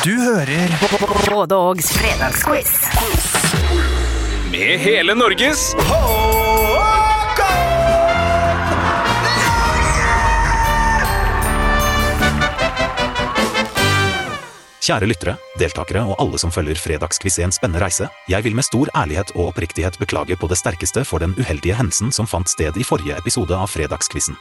Du hører Både Ågs fredagsquiz. Med hele Norges Kjære lyttere, deltakere og alle som følger Fredagsquiz i en spennende reise, jeg vil med stor ærlighet og oppriktighet beklage på det sterkeste for den uheldige hendelsen som fant sted i forrige episode av Fredagsquizen.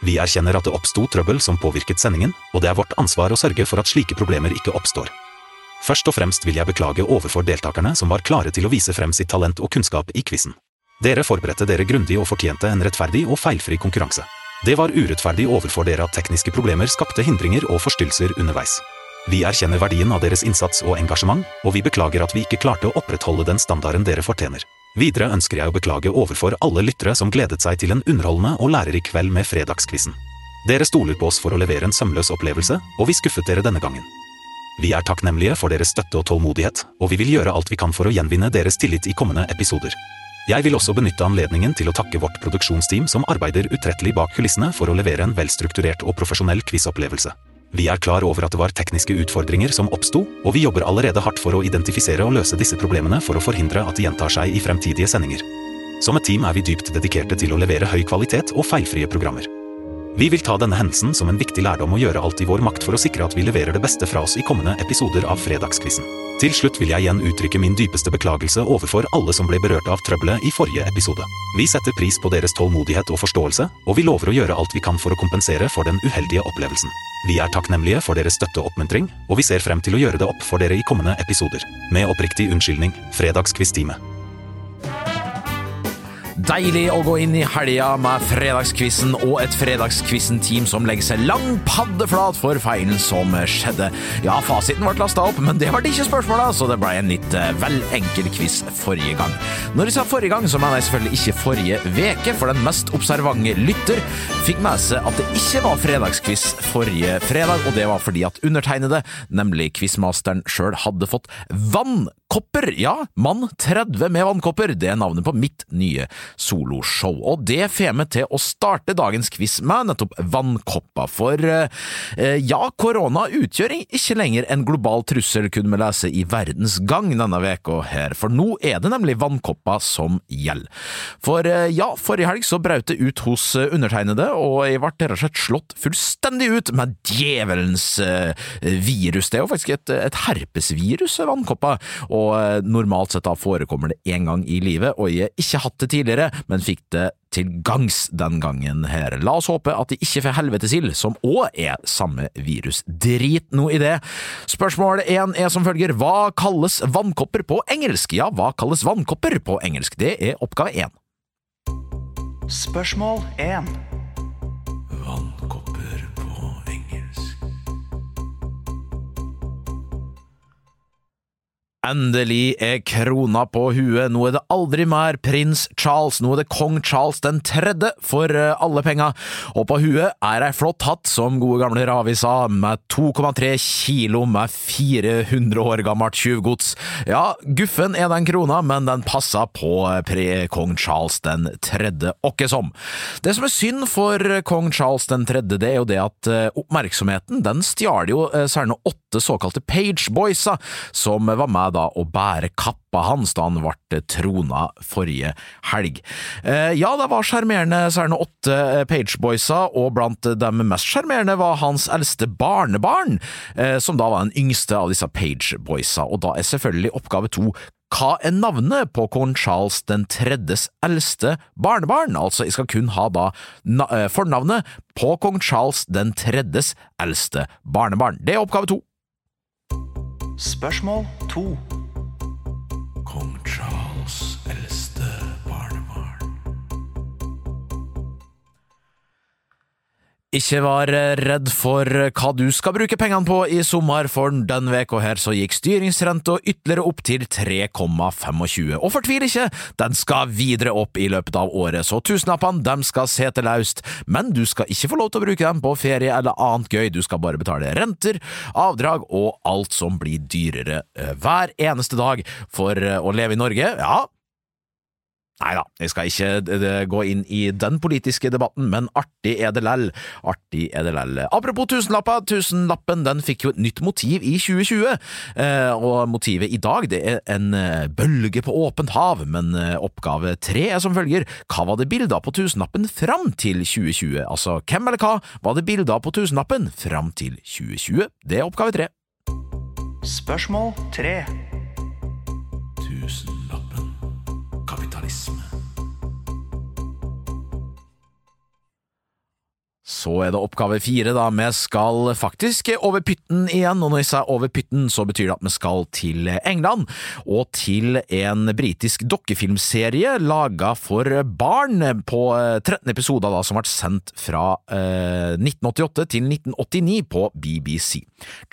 Vi erkjenner at det oppsto trøbbel som påvirket sendingen, og det er vårt ansvar å sørge for at slike problemer ikke oppstår. Først og fremst vil jeg beklage overfor deltakerne som var klare til å vise frem sitt talent og kunnskap i quizen. Dere forberedte dere grundig og fortjente en rettferdig og feilfri konkurranse. Det var urettferdig overfor dere at tekniske problemer skapte hindringer og forstyrrelser underveis. Vi erkjenner verdien av deres innsats og engasjement, og vi beklager at vi ikke klarte å opprettholde den standarden dere fortjener. Videre ønsker jeg å beklage overfor alle lyttere som gledet seg til en underholdende og lærerik kveld med Fredagskvissen. Dere stoler på oss for å levere en sømløs opplevelse, og vi skuffet dere denne gangen. Vi er takknemlige for deres støtte og tålmodighet, og vi vil gjøre alt vi kan for å gjenvinne deres tillit i kommende episoder. Jeg vil også benytte anledningen til å takke vårt produksjonsteam som arbeider utrettelig bak kulissene for å levere en velstrukturert og profesjonell quizopplevelse. Vi er klar over at det var tekniske utfordringer som oppsto, og vi jobber allerede hardt for å identifisere og løse disse problemene for å forhindre at de gjentar seg i fremtidige sendinger. Som et team er vi dypt dedikerte til å levere høy kvalitet og feilfrie programmer. Vi vil ta denne hendelsen som en viktig lærdom og gjøre alt i vår makt for å sikre at vi leverer det beste fra oss i kommende episoder av Fredagskvissen. Til slutt vil jeg igjen uttrykke min dypeste beklagelse overfor alle som ble berørt av trøbbelet i forrige episode. Vi setter pris på deres tålmodighet og forståelse, og vi lover å gjøre alt vi kan for å kompensere for den uheldige opplevelsen. Vi er takknemlige for deres støtte og oppmuntring, og vi ser frem til å gjøre det opp for dere i kommende episoder. Med oppriktig unnskyldning, Fredagskviss-time. Deilig å gå inn i helga med fredagskvissen og et fredagskvissen-team som legger seg lang paddeflat for feilen som skjedde. Ja, fasiten ble lasta opp, men det ble ikke spørsmålet, så det ble en litt eh, vel enkel quiz forrige gang. Når jeg sa forrige gang, så mener jeg selvfølgelig ikke forrige veke, for den mest observante lytter fikk med seg at det ikke var fredagskviss forrige fredag, og det var fordi at undertegnede, nemlig quizmasteren sjøl, hadde fått vannkopper. Ja, mann 30 med vannkopper, det er navnet på mitt nye soloshow. Og det får meg til å starte dagens quiz med nettopp vannkopper, for eh, ja, korona utgjør ikke lenger en global trussel, kunne vi lese i Verdens Gang denne veka her, for nå er det nemlig vannkopper som gjelder. For eh, ja, forrige helg så brøt det ut hos eh, undertegnede, og jeg ble rett og slett slått fullstendig ut med djevelens eh, virus. Det er jo faktisk et, et herpesvirus, vannkopper, og eh, normalt sett da forekommer det én gang i livet, og jeg har ikke hatt det tidligere, men fikk det til gangs den gangen her. La oss håpe at de ikke får helvetesild, som òg er samme virus. Drit nå i det. Spørsmål én er som følger, hva kalles vannkopper på engelsk? Ja, hva kalles vannkopper på engelsk? Det er oppgave én. Spørsmål 1. Endelig er krona på huet, nå er det aldri mer prins Charles, nå er det kong Charles den tredje for eh, alle penga, og på huet er ei flott hatt, som gode gamle Ravi sa, med 2,3 kilo med 400 år gammelt tjuvgods. Ja, guffen er den krona, men den passer på eh, pre-kong Charles den tredje, åkke som. Det som er synd for kong Charles den tredje, det er jo det at eh, oppmerksomheten, den stjal jo eh, særlig åtte såkalte pageboysa, som var med da å bære kappa hans da han ble trona forrige helg. Eh, ja, det var sjarmerende særlig åtte eh, pageboysa, og blant dem mest sjarmerende var hans eldste barnebarn, eh, som da var den yngste av disse pageboysa, og da er selvfølgelig oppgave to hva er navnet på kong Charles den tredjes eldste barnebarn? Altså, jeg skal kun ha da fornavnet på kong Charles den tredjes eldste barnebarn. Det er oppgave to. Spørsmål 2. Kong Charles Ikke vær redd for hva du skal bruke pengene på i sommer, for denne veka her så gikk styringsrenta ytterligere opp til 3,25. Og fortvil ikke, den skal videre opp i løpet av året, så tusenlappene dem skal sete løst, men du skal ikke få lov til å bruke dem på ferie eller annet gøy, du skal bare betale renter, avdrag og alt som blir dyrere eh, hver eneste dag. For eh, å leve i Norge, ja, Nei da, jeg skal ikke eh, gå inn i den politiske debatten, men artig er det lell. Artig er det lell. Apropos tusenlappa, tusenlappen den fikk jo et nytt motiv i 2020, eh, og motivet i dag det er en eh, bølge på åpent hav, men oppgave tre er som følger. Hva var det bilder på tusenlappen fram til 2020? Altså, hvem eller hva var det bilder på tusenlappen fram til 2020? Det er oppgave tre. Spørsmål 3. Tusenlappen. Reisman. Så er det oppgave fire, da. Vi skal faktisk over pytten igjen, og når jeg sier over pytten, så betyr det at vi skal til England, og til en britisk dokkefilmserie laga for barn på 13 episoder, da, som ble sendt fra eh, 1988 til 1989 på BBC.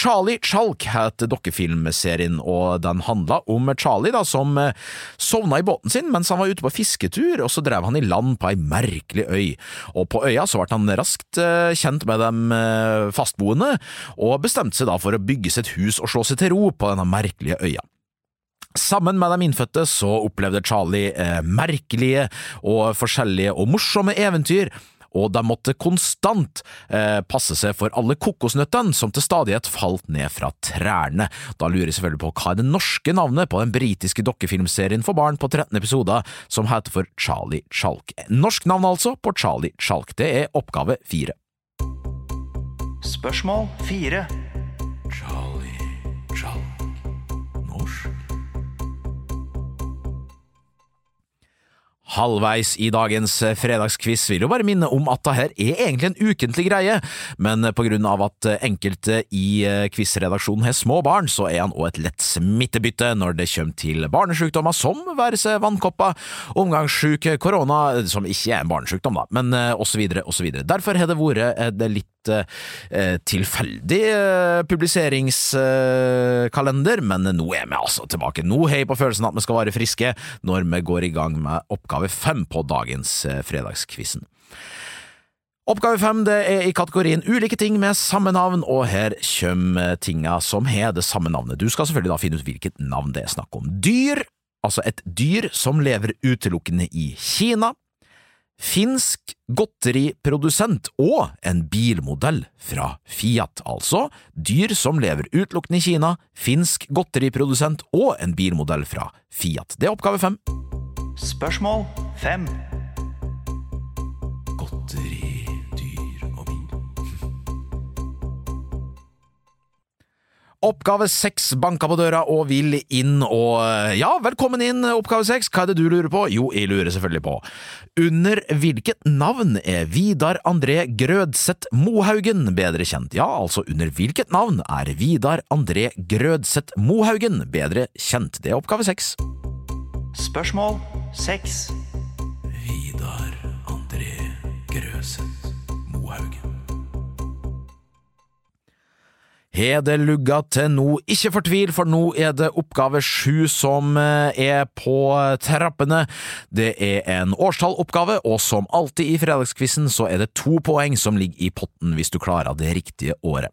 Charlie Chalk het dokkefilmserien, og den handla om Charlie da, som eh, sovna i båten sin mens han var ute på fisketur, og så drev han i land på ei merkelig øy, og på øya så ble han raskt Eh, kjent med de eh, fastboende, og bestemte seg da for å bygge sitt hus og slå seg til ro på denne merkelige øya. Sammen med de innfødte så opplevde Charlie eh, merkelige og forskjellige og morsomme eventyr, og de måtte konstant eh, passe seg for alle kokosnøttene som til stadighet falt ned fra trærne. Da lurer jeg selvfølgelig på hva er det norske navnet på den britiske dokkefilmserien for barn på 13 episoder som heter for Charlie Chalk. Norsk navn altså på Charlie Chalk. Det er oppgave fire. Spørsmål fire. Halvveis i dagens fredagsquiz vil jo bare minne om at dette er egentlig en ukentlig greie, men på grunn av at enkelte i quizredaksjonen har små barn, så er han òg et lett smittebytte når det kommer til barnesykdommer som være seg vannkopper, omgangssjuk, korona, som ikke er en barnesykdom, da, men osv., osv. Derfor har det vært litt eh, tilfeldig eh, publiseringskalender, men nå er vi altså tilbake. Nå har jeg på følelsen at vi skal være friske når vi går i gang med oppgave fem på dagens eh, Fredagskvissen. Oppgave fem er i kategorien ulike ting med samme navn, og her kommer tinga som har det samme navnet. Du skal selvfølgelig da finne ut hvilket navn det er snakk om. Dyr, altså et dyr som lever utelukkende i Kina finsk godteriprodusent og en bilmodell fra Fiat, altså dyr som lever utelukkende i Kina, finsk godteriprodusent og en bilmodell fra Fiat. Det er oppgave fem. Spørsmål fem. Godteri, dyr og vin. Oppgave seks banka på døra og vil inn, og ja, velkommen inn, oppgave seks. Hva er det du lurer på? Jo, jeg lurer selvfølgelig på under hvilket navn er Vidar André Grødseth Mohaugen bedre kjent? Ja, altså under hvilket navn er Vidar André Grødseth Mohaugen bedre kjent? Det er oppgave seks. Spørsmål seks. Vidar André Grøset Mohaugen. Har det lugga til nå? Ikke fortvil, for nå er det oppgave sju som eh, er på trappene. Det er en årstalloppgave, og som alltid i fredagskvissen så er det to poeng som ligger i potten hvis du klarer det riktige året.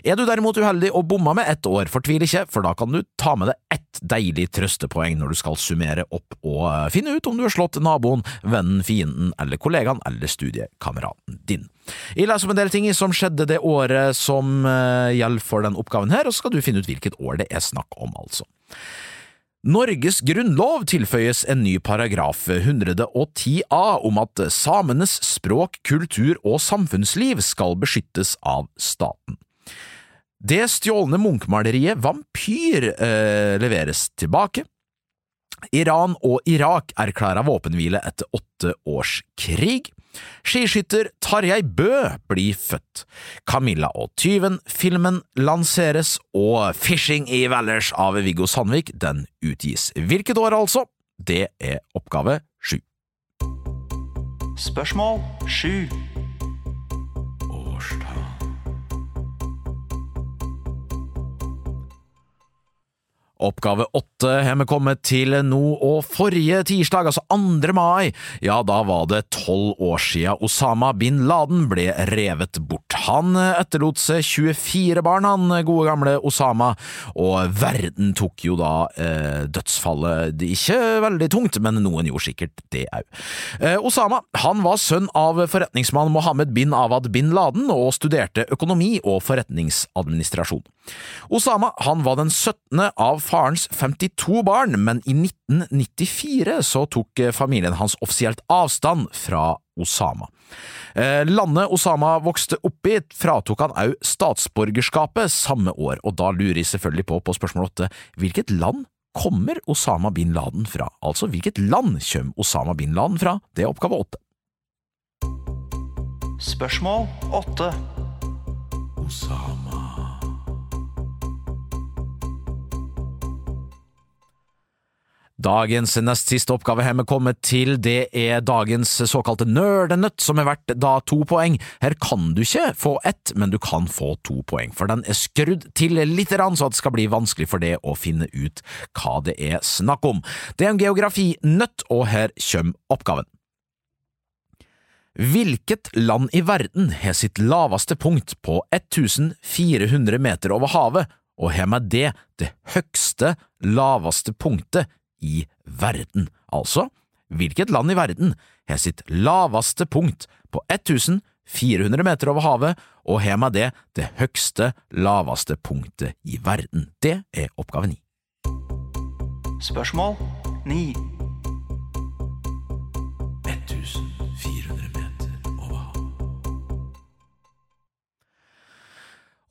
Er du derimot uheldig og bomma med ett år, fortvil ikke, for da kan du ta med deg ett deilig trøstepoeng når du skal summere opp og eh, finne ut om du har slått naboen, vennen, fienden eller kollegaen eller studiekameraten din. Jeg leser om en del ting som skjedde det året som uh, gjelder for den oppgaven her, og så skal du finne ut hvilket år det er snakk om, altså. Norges grunnlov tilføyes en ny paragraf 110a om at samenes språk, kultur og samfunnsliv skal beskyttes av staten. Det stjålne Munch-maleriet Vampyr eh, leveres tilbake. Iran og Irak erklærer våpenhvile etter åtte års krig. Skiskytter Tarjei Bø blir født. Camilla og tyven, filmen lanseres, og Fishing i Valdres av Viggo Sandvik, den utgis. Hvilket år, altså? Det er oppgave sju. Spørsmål sju. Oppgave åtte har vi kommet til nå, og forrige tirsdag, altså 2. mai, ja, da var det tolv år siden Osama bin Laden ble revet bort. Han etterlot seg 24 barn, han gode gamle Osama, og verden tok jo da eh, dødsfallet ikke veldig tungt, men noen gjorde sikkert det òg. Eh, Osama han var sønn av forretningsmann Mohammed bin Awad bin Laden og studerte økonomi og forretningsadministrasjon. Osama han var den 17. av farens 52 barn, men i 1994 så tok familien hans offisielt avstand fra Osama. Eh, landet Osama vokste opp i, fratok han òg statsborgerskapet samme år, og da lurer jeg selvfølgelig på, på spørsmål åtte, hvilket land kommer Osama bin Laden fra? Altså, hvilket land kommer Osama bin Laden fra? Det er oppgave åtte. Spørsmål 8. Osama Dagens nest siste oppgave har vi kommet til, det er dagens såkalte nerdenøtt, som er verdt da to poeng. Her kan du ikke få ett, men du kan få to poeng, for den er skrudd til lite grann, så det skal bli vanskelig for det å finne ut hva det er snakk om. Det er en geografinøtt, og her kommer oppgaven. Hvilket land i verden har sitt laveste punkt på 1400 meter over havet, og har med det det høgste, laveste punktet i verden? Altså, hvilket land i verden har sitt laveste punkt på 1400 meter over havet, og har med det det høgste, laveste punktet i verden? Det er oppgave ni. Spørsmål 9.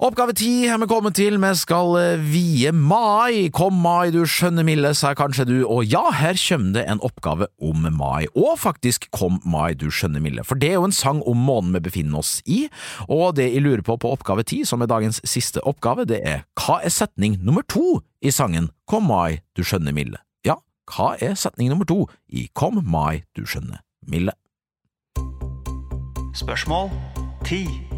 Oppgave ti har vi kommet til, vi skal eh, vie mai. Kom mai, du skjønne milde, sa kanskje du, og ja, her kommer det en oppgave om mai, og faktisk Kom mai, du skjønne milde, for det er jo en sang om månen vi befinner oss i, og det jeg lurer på på oppgave ti, som er dagens siste oppgave, det er hva er setning nummer to i sangen Kom mai, du skjønne milde? Ja, hva er setning nummer to i Kom mai, du skjønne milde? Spørsmål 10.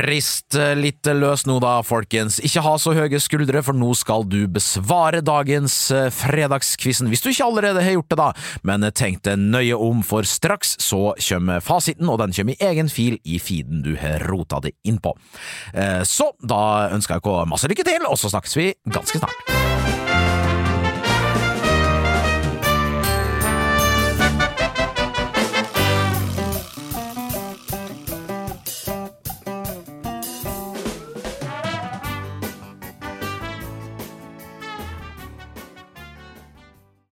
rist litt løs nå da, folkens. Ikke ha så høye skuldre, for nå skal du besvare dagens eh, fredagskvissen, hvis du ikke allerede har gjort det, da. Men tenk deg nøye om, for straks så kommer fasiten, og den kommer i egen fil i feeden du har rota det inn på. Eh, Så da ønsker jeg dere masse lykke til, og så snakkes vi ganske snart.